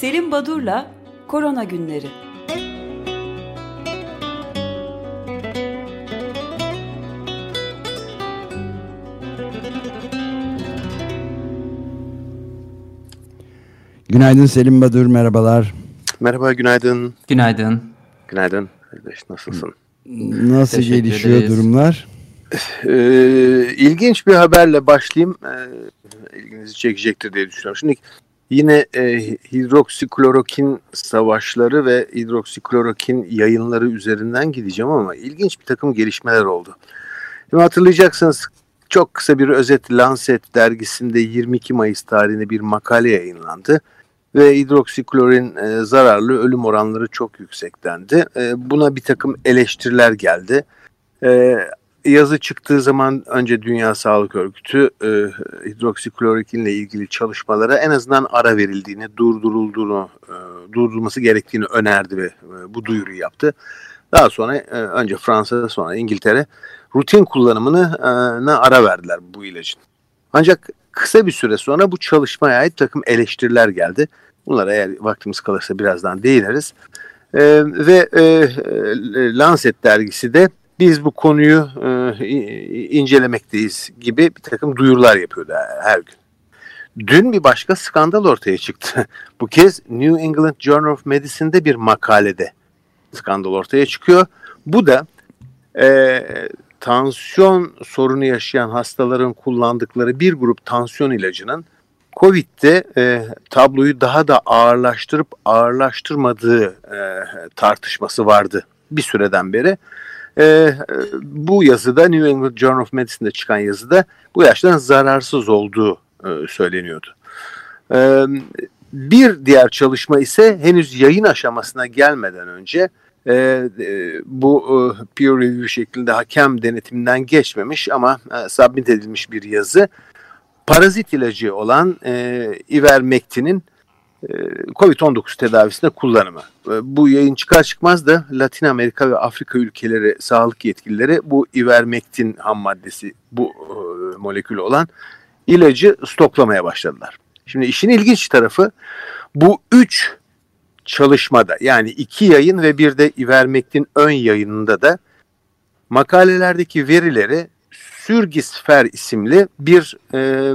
Selim Badur'la Korona Günleri. Günaydın Selim Badur, merhabalar. Merhaba, günaydın. Günaydın. Günaydın. Nasılsın? Nasıl gelişiyor ederiz. durumlar? Ee, ilginç bir haberle başlayayım. Ee, ilginizi çekecektir diye düşünüyorum. Şimdi yine e, hidroksiklorokin savaşları ve hidroksiklorokin yayınları üzerinden gideceğim ama ilginç bir takım gelişmeler oldu. Şimdi hatırlayacaksınız çok kısa bir özet Lancet dergisinde 22 Mayıs tarihinde bir makale yayınlandı ve hidroksiklorin e, zararlı ölüm oranları çok yüksektendi. E, buna bir takım eleştiriler geldi. E, yazı çıktığı zaman önce Dünya Sağlık Örgütü e, hidroksiklorokinle ilgili çalışmalara en azından ara verildiğini, durdurulduğunu, e, durdurulması gerektiğini önerdi ve e, bu duyuruyu yaptı. Daha sonra e, önce Fransa sonra İngiltere rutin kullanımını e, ara verdiler bu ilacın. Ancak kısa bir süre sonra bu çalışmaya ait takım eleştiriler geldi. Bunlara eğer vaktimiz kalırsa birazdan değiniriz. E, ve e, Lancet dergisi de biz bu konuyu e, incelemekteyiz gibi bir takım duyurular yapıyordu her gün. Dün bir başka skandal ortaya çıktı. Bu kez New England Journal of Medicine'de bir makalede skandal ortaya çıkıyor. Bu da e, tansiyon sorunu yaşayan hastaların kullandıkları bir grup tansiyon ilacının Covid'de e, tabloyu daha da ağırlaştırıp ağırlaştırmadığı e, tartışması vardı bir süreden beri. E, bu yazıda New England Journal of Medicine'de çıkan yazıda bu yaşların zararsız olduğu e, söyleniyordu. E, bir diğer çalışma ise henüz yayın aşamasına gelmeden önce e, e, bu e, peer review şeklinde hakem denetiminden geçmemiş ama e, submit edilmiş bir yazı. Parazit ilacı olan e, Ivermectin'in COVID-19 tedavisinde kullanımı. E, bu yayın çıkar çıkmaz da Latin Amerika ve Afrika ülkeleri sağlık yetkilileri bu Ivermectin ham maddesi bu e, molekülü olan ilacı stoklamaya başladılar. Şimdi işin ilginç tarafı bu üç çalışmada yani iki yayın ve bir de Ivermectin ön yayınında da makalelerdeki verileri Sürgisfer isimli bir e,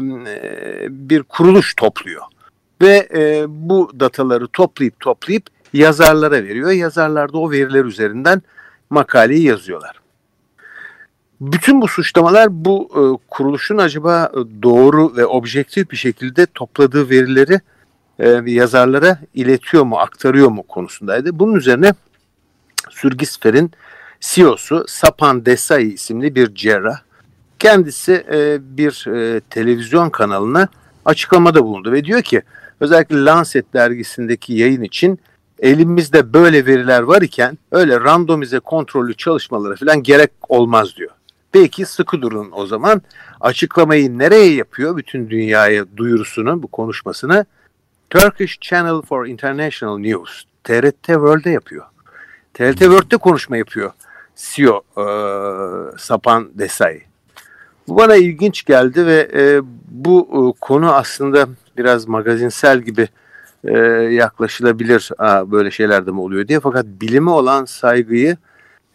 bir kuruluş topluyor ve e, bu dataları toplayıp toplayıp yazarlara veriyor. Yazarlar da o veriler üzerinden makaleyi yazıyorlar. Bütün bu suçlamalar bu e, kuruluşun acaba doğru ve objektif bir şekilde topladığı verileri e, yazarlara iletiyor mu, aktarıyor mu konusundaydı. Bunun üzerine Sürgisfer'in CEO'su Sapan Desai isimli bir cerrah kendisi e, bir e, televizyon kanalına açıklamada bulundu ve diyor ki özellikle Lancet dergisindeki yayın için elimizde böyle veriler var iken öyle randomize kontrollü çalışmalara falan gerek olmaz diyor. Peki sıkı durun o zaman. Açıklamayı nereye yapıyor bütün dünyaya duyurusunu, bu konuşmasını? Turkish Channel for International News, TRT World'de yapıyor. TRT World'de konuşma yapıyor CEO e, Sapan Desai. Bu bana ilginç geldi ve e, bu e, konu aslında biraz magazinsel gibi e, yaklaşılabilir Aa, böyle şeyler de mi oluyor diye. Fakat bilime olan saygıyı,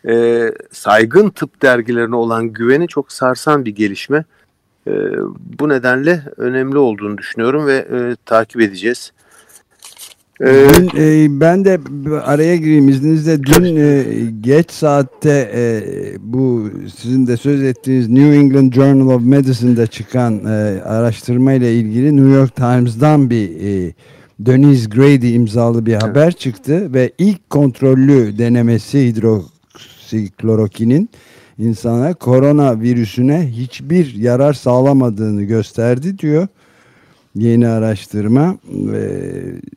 e, saygın tıp dergilerine olan güveni çok sarsan bir gelişme. E, bu nedenle önemli olduğunu düşünüyorum ve e, takip edeceğiz. Ee, dün, e, ben de araya gireyim izninizle. Dün e, geç saatte e, bu sizin de söz ettiğiniz New England Journal of Medicine'de çıkan e, araştırma ile ilgili New York Times'dan bir e, Denise Grady imzalı bir haber çıktı ve ilk kontrollü denemesi hidroksiklorokinin insana korona virüsüne hiçbir yarar sağlamadığını gösterdi diyor yeni araştırma ve,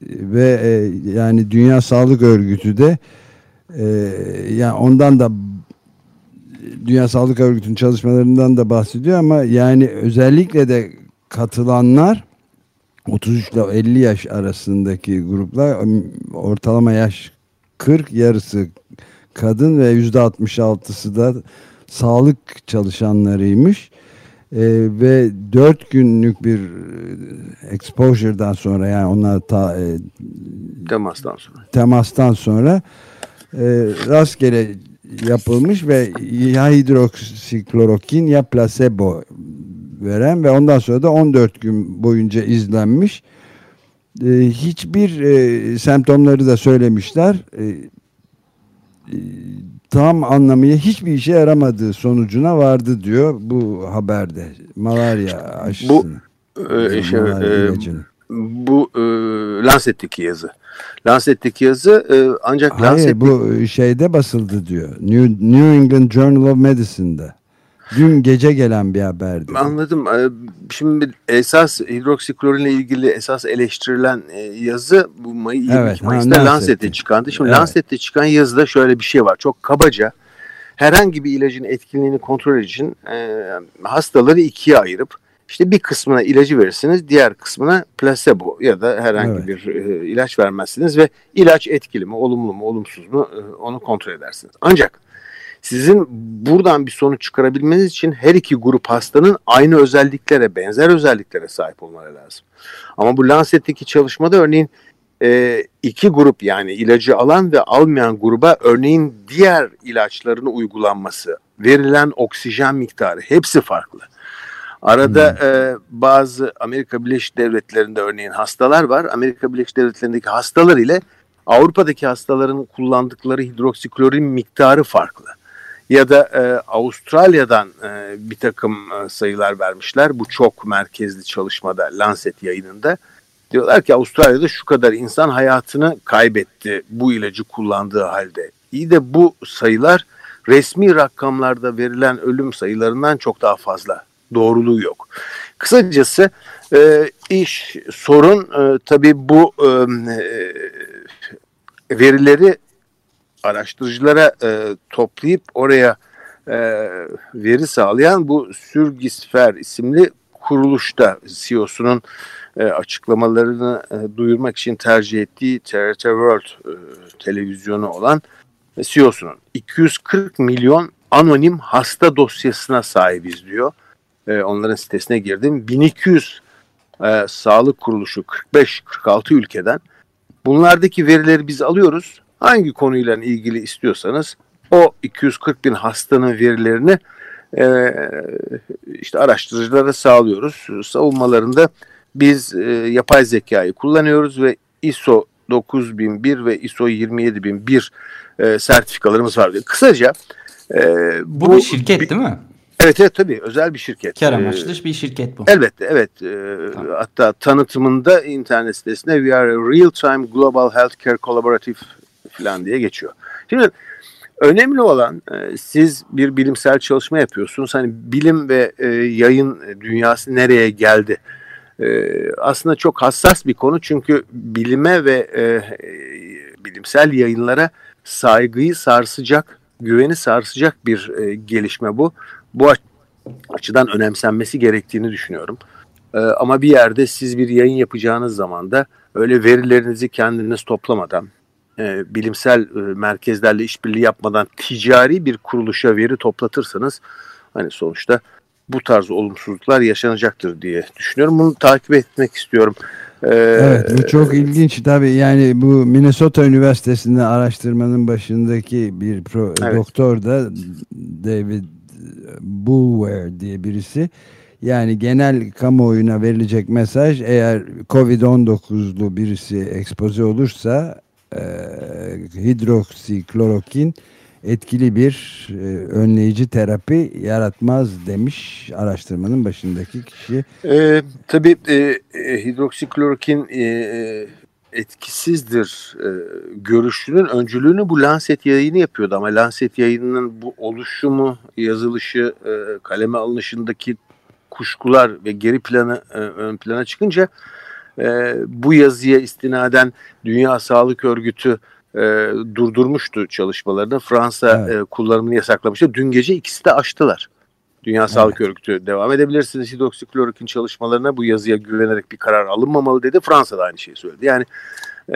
ve e, yani Dünya Sağlık Örgütü de e, yani ondan da Dünya Sağlık Örgütü'nün çalışmalarından da bahsediyor ama yani özellikle de katılanlar 33 ile 50 yaş arasındaki gruplar ortalama yaş 40 yarısı kadın ve %66'sı da sağlık çalışanlarıymış e, ve dört günlük bir e, exposure'dan sonra yani onlar ta, e, temastan sonra temastan sonra e, rastgele yapılmış ve ya hidroksiklorokin ya placebo veren ve ondan sonra da 14 gün boyunca izlenmiş. E, hiçbir e, semptomları da söylemişler. E, e, tam anlamıyla hiçbir işe yaramadığı sonucuna vardı diyor bu haberde. Malaria aşısını. Bu e, şey, e, bu e, Lancet'teki yazı. Lancet'teki yazı e, ancak Hayır Lancet'teki... bu şeyde basıldı diyor. New, New England Journal of Medicine'da. Dün gece gelen bir haberdi. Anladım. Ee, şimdi esas hidroksiklorinle ilgili esas eleştirilen e, yazı bu May evet, Mayıs'ta Lancet'te çıkandı. Şimdi evet. Lancet'te çıkan yazıda şöyle bir şey var. Çok kabaca herhangi bir ilacın etkinliğini kontrol için e, hastaları ikiye ayırıp işte bir kısmına ilacı verirsiniz, diğer kısmına placebo ya da herhangi evet. bir e, ilaç vermezsiniz ve ilaç etkili mi, olumlu mu, olumsuz mu e, onu kontrol edersiniz. Ancak sizin buradan bir sonuç çıkarabilmeniz için her iki grup hastanın aynı özelliklere, benzer özelliklere sahip olmaları lazım. Ama bu Lancet'teki çalışmada örneğin e, iki grup yani ilacı alan ve almayan gruba örneğin diğer ilaçların uygulanması, verilen oksijen miktarı hepsi farklı. Arada hmm. e, bazı Amerika Birleşik Devletleri'nde örneğin hastalar var. Amerika Birleşik Devletleri'ndeki hastalar ile Avrupa'daki hastaların kullandıkları hidroksiklorin miktarı farklı ya da e, Avustralya'dan e, bir takım e, sayılar vermişler. Bu çok merkezli çalışmada Lancet yayınında. Diyorlar ki Avustralya'da şu kadar insan hayatını kaybetti bu ilacı kullandığı halde. İyi de bu sayılar resmi rakamlarda verilen ölüm sayılarından çok daha fazla. Doğruluğu yok. Kısacası e, iş sorun e, tabii bu e, e verileri araştırıcılara e, toplayıp oraya e, veri sağlayan bu Sürgisfer isimli kuruluşta CEO'sunun e, açıklamalarını e, duyurmak için tercih ettiği TRT World e, televizyonu olan CEO'sunun 240 milyon anonim hasta dosyasına sahibiz diyor. E, onların sitesine girdim. 1200 e, sağlık kuruluşu 45-46 ülkeden bunlardaki verileri biz alıyoruz hangi konuyla ilgili istiyorsanız o 240 bin hastanın verilerini e, işte araştırıcılara sağlıyoruz. Savunmalarında biz e, yapay zekayı kullanıyoruz ve ISO 9001 ve ISO 27001 e, sertifikalarımız var. Kısaca e, bu, bu bir şirket değil mi? Evet evet tabii özel bir şirket. Kar amaçlı ee, bir şirket bu. Elbette evet. Ee, tamam. Hatta tanıtımında internet sitesinde We are a real-time global healthcare collaborative falan diye geçiyor. Şimdi önemli olan e, siz bir bilimsel çalışma yapıyorsunuz. Hani bilim ve e, yayın dünyası nereye geldi? E, aslında çok hassas bir konu çünkü bilime ve bilimsel yayınlara saygıyı sarsacak, güveni sarsacak bir gelişme bu. Bu açıdan önemsenmesi gerektiğini düşünüyorum. Ama bir yerde siz bir yayın yapacağınız zaman da öyle verilerinizi kendiniz toplamadan e, bilimsel e, merkezlerle işbirliği yapmadan ticari bir kuruluşa veri toplatırsanız hani sonuçta bu tarz olumsuzluklar yaşanacaktır diye düşünüyorum. Bunu takip etmek istiyorum. Ee, evet bu çok ilginç tabii yani bu Minnesota Üniversitesi'nde araştırmanın başındaki bir pro, evet. doktor da David Bulwer diye birisi yani genel kamuoyuna verilecek mesaj eğer Covid-19'lu birisi ekspoze olursa e, hidroksiklorokin etkili bir e, önleyici terapi yaratmaz demiş araştırmanın başındaki kişi. E, tabii e, hidroksiklorokin e, etkisizdir e, görüşünün öncülüğünü bu Lancet yayını yapıyordu ama Lancet yayınının bu oluşumu, yazılışı, e, kaleme alınışındaki kuşkular ve geri planı e, ön plana çıkınca e, bu yazıya istinaden Dünya Sağlık Örgütü e, durdurmuştu çalışmalarını. Fransa evet. e, kullanımını yasaklamıştı. Dün gece ikisi de açtılar. Dünya evet. Sağlık Örgütü devam edebilirsiniz hidroksiklorokin çalışmalarına bu yazıya güvenerek bir karar alınmamalı dedi. Fransa da aynı şeyi söyledi. Yani e,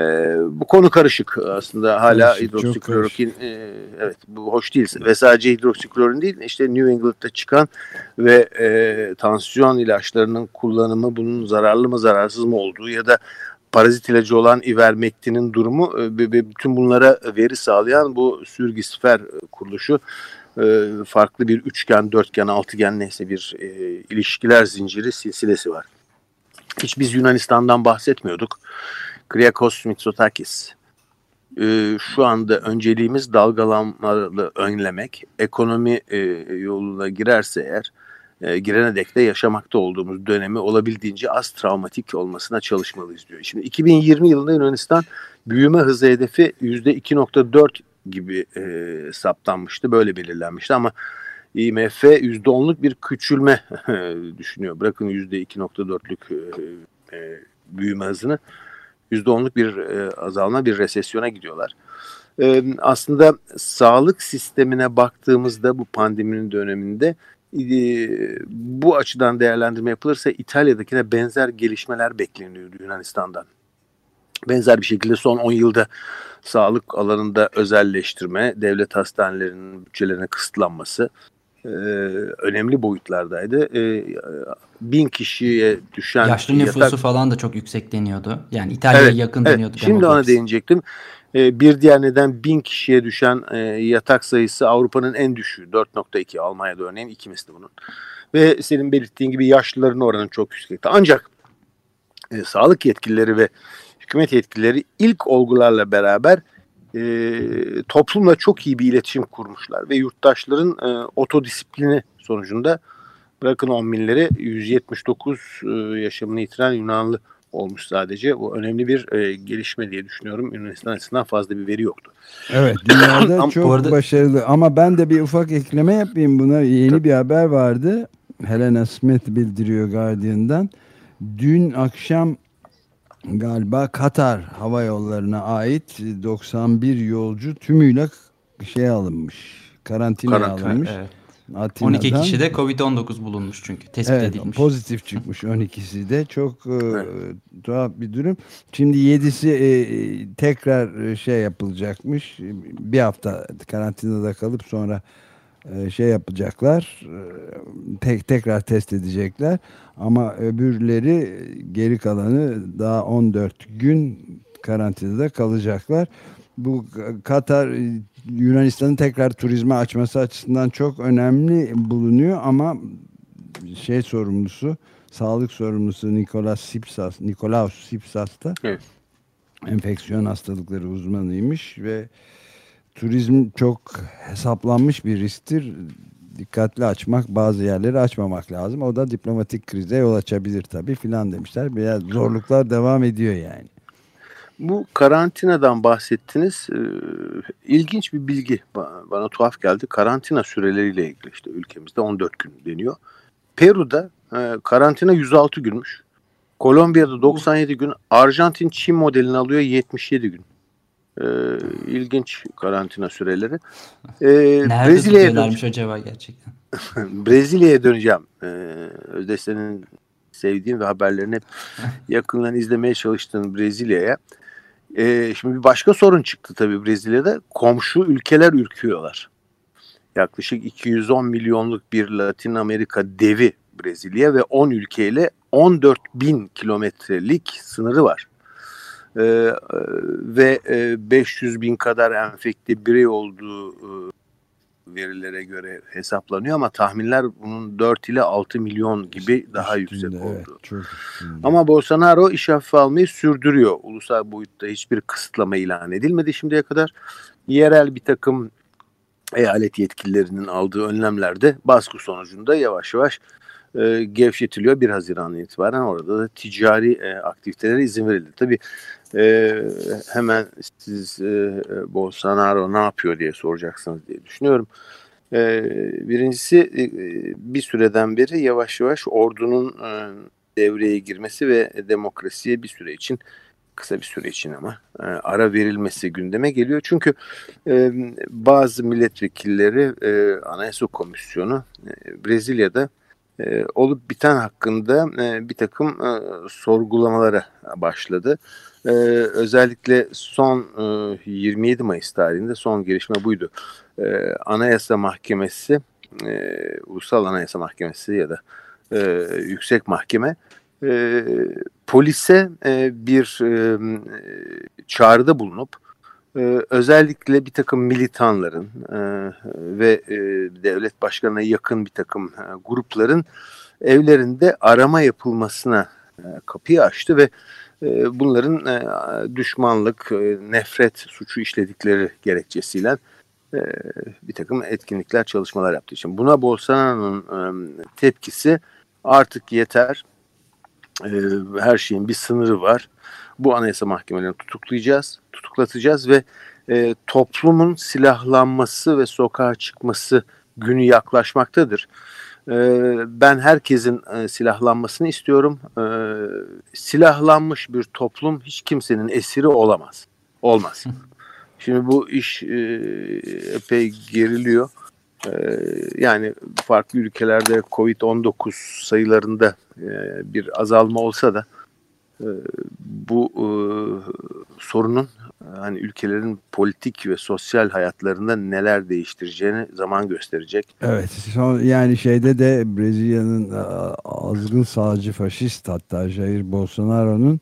bu konu karışık aslında hala karışık, hidroksiklorokin e, evet bu hoş değil ve sadece hidroksiklorin değil işte New England'da çıkan ve e, tansiyon ilaçlarının kullanımı bunun zararlı mı zararsız mı olduğu ya da parazit ilacı olan ivermektin'in durumu ve bütün bunlara veri sağlayan bu sürgisfer kuruluşu e, farklı bir üçgen, dörtgen, altıgen neyse bir e, ilişkiler zinciri silsilesi var. Hiç biz Yunanistan'dan bahsetmiyorduk. Kriakos Mitsotakis. E, şu anda önceliğimiz dalgalanmalı önlemek. Ekonomi e, yoluna girerse eğer e, girene dek de yaşamakta olduğumuz dönemi olabildiğince az travmatik olmasına çalışmalıyız diyor. Şimdi 2020 yılında Yunanistan büyüme hızı hedefi %2.4 gibi e, saptanmıştı. Böyle belirlenmişti ama IMF %10'luk bir küçülme düşünüyor. Bırakın %2.4'lük e, e, büyüme hızını %10'luk bir e, azalma bir resesyona gidiyorlar. E, aslında sağlık sistemine baktığımızda bu pandeminin döneminde e, bu açıdan değerlendirme yapılırsa İtalya'dakine benzer gelişmeler bekleniyordu Yunanistan'dan. Benzer bir şekilde son 10 yılda sağlık alanında özelleştirme, devlet hastanelerinin bütçelerine kısıtlanması e, önemli boyutlardaydı. E, bin kişiye düşen... Yaşlı nüfusu yatak... falan da çok yüksek deniyordu. Yani İtalya'ya evet, yakın evet, deniyordu. Şimdi ona değinecektim. E, bir diğer neden bin kişiye düşen e, yatak sayısı Avrupa'nın en düşüğü. 4.2 Almanya'da örneğin iki misli bunun. Ve senin belirttiğin gibi yaşlıların oranı çok yüksekti. Ancak e, sağlık yetkilileri ve hükümet yetkilileri ilk olgularla beraber e, toplumla çok iyi bir iletişim kurmuşlar ve yurttaşların e, otodisiplini sonucunda bırakın 10 binleri 179 e, yaşamını yitiren Yunanlı olmuş sadece. Bu önemli bir e, gelişme diye düşünüyorum. Yunanistan açısından fazla bir veri yoktu. Evet dünyada çok arada... başarılı ama ben de bir ufak ekleme yapayım buna. Yeni Tabii. bir haber vardı. Helena Smith bildiriyor Guardian'dan. Dün akşam galiba Katar Hava Yolları'na ait 91 yolcu tümüyle şey alınmış. Karantinaya Karantin, alınmış. Evet. Atina'dan, 12 kişi de Covid-19 bulunmuş çünkü tespit evet, edilmiş. Pozitif çıkmış 12'si de çok e, tuhaf bir durum. Şimdi 7'si e, tekrar e, şey yapılacakmış. Bir hafta karantinada kalıp sonra e, şey yapacaklar. E, tek tekrar test edecekler. Ama öbürleri geri kalanı daha 14 gün karantinada kalacaklar. Bu Katar Yunanistan'ın tekrar turizme açması açısından çok önemli bulunuyor ama şey sorumlusu sağlık sorumlusu Nikolas Sipsas Nikolaos Sipsas da evet. enfeksiyon hastalıkları uzmanıymış ve turizm çok hesaplanmış bir risktir. Dikkatli açmak, bazı yerleri açmamak lazım. O da diplomatik krize yol açabilir tabii filan demişler. Biraz zorluklar devam ediyor yani. Bu karantinadan bahsettiniz. Ee, ilginç bir bilgi bana, tuhaf geldi. Karantina süreleriyle ilgili işte ülkemizde 14 gün deniyor. Peru'da e, karantina 106 günmüş. Kolombiya'da 97 gün. Arjantin Çin modelini alıyor 77 gün. Ee, ilginç karantina süreleri. Nerede Brezilya'ya döneceğim. acaba gerçekten? Brezilya'ya döneceğim. Ee, Özdeş senin sevdiğin ve haberlerini hep yakından izlemeye çalıştığın Brezilya'ya. Ee, şimdi bir başka sorun çıktı tabii Brezilya'da. Komşu ülkeler ürküyorlar. Yaklaşık 210 milyonluk bir Latin Amerika devi Brezilya ve 10 ülkeyle 14 bin kilometrelik sınırı var. Ee, ve e, 500 bin kadar enfekte birey olduğu e, verilere göre hesaplanıyor ama tahminler bunun 4 ile 6 milyon gibi daha yüksek evet, oldu. Çok ama Bolsonaro iş hafife almayı sürdürüyor. Ulusal boyutta hiçbir kısıtlama ilan edilmedi şimdiye kadar. Yerel bir takım eyalet yetkililerinin aldığı önlemlerde baskı sonucunda yavaş yavaş e, gevşetiliyor. 1 Haziran'dan itibaren orada da ticari e, aktivitelere izin verildi. Tabii e, hemen siz e, Bolsonaro ne yapıyor diye soracaksınız diye düşünüyorum. E, birincisi e, bir süreden beri yavaş yavaş ordunun e, devreye girmesi ve demokrasiye bir süre için kısa bir süre için ama e, ara verilmesi gündeme geliyor. Çünkü e, bazı milletvekilleri e, Anayasa Komisyonu e, Brezilya'da e, olup biten hakkında e, bir takım e, sorgulamalara başladı. Özellikle son e, 27 Mayıs tarihinde son gelişme buydu. E, Anayasa Mahkemesi, e, Ulusal Anayasa Mahkemesi ya da Yüksek Mahkeme polise bir çağrıda bulunup e, özellikle bir takım militanların e, ve e, devlet başkanına yakın bir takım e, grupların evlerinde arama yapılmasına e, kapıyı açtı ve bunların düşmanlık, nefret suçu işledikleri gerekçesiyle bir takım etkinlikler, çalışmalar yaptığı için. Buna Bolsonaro'nun tepkisi artık yeter her şeyin bir sınırı var. Bu anayasa mahkemelerini tutuklayacağız, tutuklatacağız ve e, toplumun silahlanması ve sokağa çıkması günü yaklaşmaktadır. E, ben herkesin e, silahlanmasını istiyorum. E, silahlanmış bir toplum hiç kimsenin esiri olamaz. Olmaz. Şimdi bu iş e, epey geriliyor. Ee, yani farklı ülkelerde Covid-19 sayılarında e, bir azalma olsa da e, bu e, sorunun hani ülkelerin politik ve sosyal hayatlarında neler değiştireceğini zaman gösterecek. Evet, son, yani şeyde de Brezilya'nın azgın sağcı faşist hatta Jair Bolsonaro'nun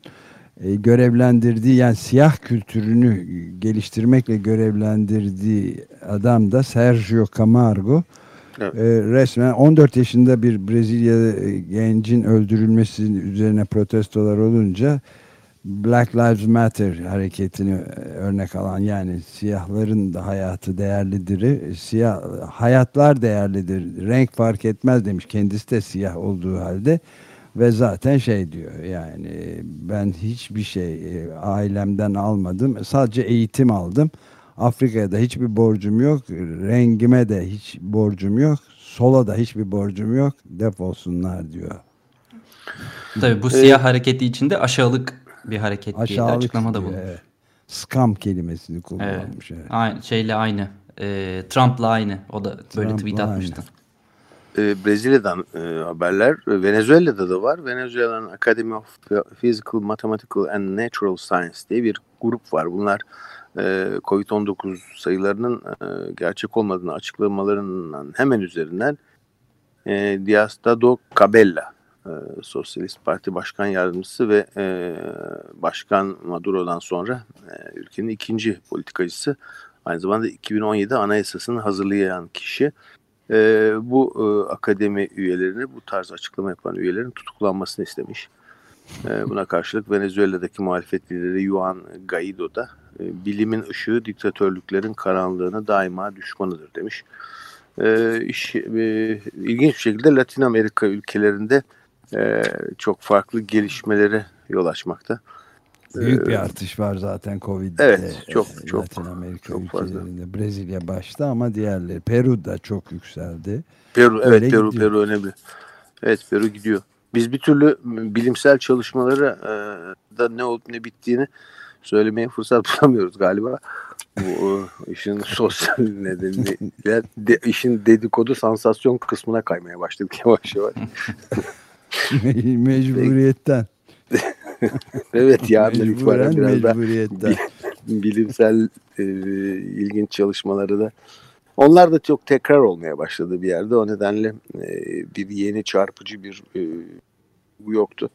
e, görevlendirdiği yani siyah kültürünü geliştirmekle görevlendirdiği adam da Sergio Camargo evet. e, resmen 14 yaşında bir Brezilya gencin öldürülmesi üzerine protestolar olunca Black Lives Matter hareketini örnek alan yani siyahların da hayatı değerlidir. Siyah hayatlar değerlidir. Renk fark etmez demiş. Kendisi de siyah olduğu halde ve zaten şey diyor yani ben hiçbir şey e, ailemden almadım. Sadece eğitim aldım. Afrika'da hiçbir borcum yok. Rengime de hiç borcum yok. Sola da hiçbir borcum yok. Defolsunlar diyor. Tabii bu siyah ee, hareketi içinde aşağılık bir hareket aşağılık diye açıklama da bulmuş. Evet. Scam kelimesini kullanmış. Evet. evet. Aynı, şeyle aynı. E, Trump'la aynı. O da böyle Trump'la tweet atmıştı. Aynı e, Brezilya'dan e, haberler. Venezuela'da da var. Venezuela'nın Academy of Physical, Mathematical and Natural Science diye bir grup var. Bunlar e, COVID-19 sayılarının e, gerçek olmadığını açıklamalarından hemen üzerinden e, Diosdado Cabella e, Sosyalist Parti Başkan Yardımcısı ve Başkan Maduro'dan sonra ülkenin ikinci politikacısı aynı zamanda 2017 Anayasasını hazırlayan kişi bu akademi üyelerini, bu tarz açıklama yapan üyelerin tutuklanmasını istemiş. E, buna karşılık Venezuela'daki muhalefet lideri Juan Guaido da e, bilimin ışığı diktatörlüklerin karanlığına daima düşmanıdır demiş. E, iş, e, ilginç bir şekilde Latin Amerika ülkelerinde e, çok farklı gelişmelere yol açmakta. Büyük bir artış var zaten Covid'de. Evet, çok çok Latin Amerika çok ülkelerinde. Fazla. Brezilya başta ama diğerleri Peru da çok yükseldi. Peru Öyle evet Peru gidiyor. Peru önemli. Evet Peru gidiyor. Biz bir türlü bilimsel çalışmaları e, da ne olup ne bittiğini söylemeye fırsat bulamıyoruz galiba. Bu işin sosyal nedeniyle de, işin dedikodu sansasyon kısmına kaymaya başladık yavaş yavaş. Mecburiyetten. evet yarın itibaren biraz da bilimsel e, ilginç çalışmaları da onlar da çok tekrar olmaya başladı bir yerde. O nedenle e, bir yeni çarpıcı bir e, yoktu.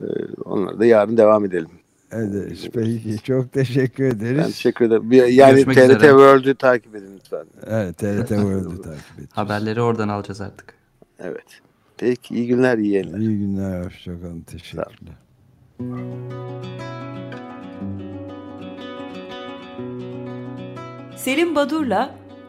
E, onları da yarın devam edelim. Evet, peki çok teşekkür ederiz. Ben teşekkür ederim. Yani Görüşmek TRT üzere. World'ü takip edin lütfen. Evet TRT World'ü takip edin. Haberleri oradan alacağız artık. Evet. Peki iyi günler, iyi yayınlar. İyi günler, hoşçakalın. Teşekkürler. Selim Badur'la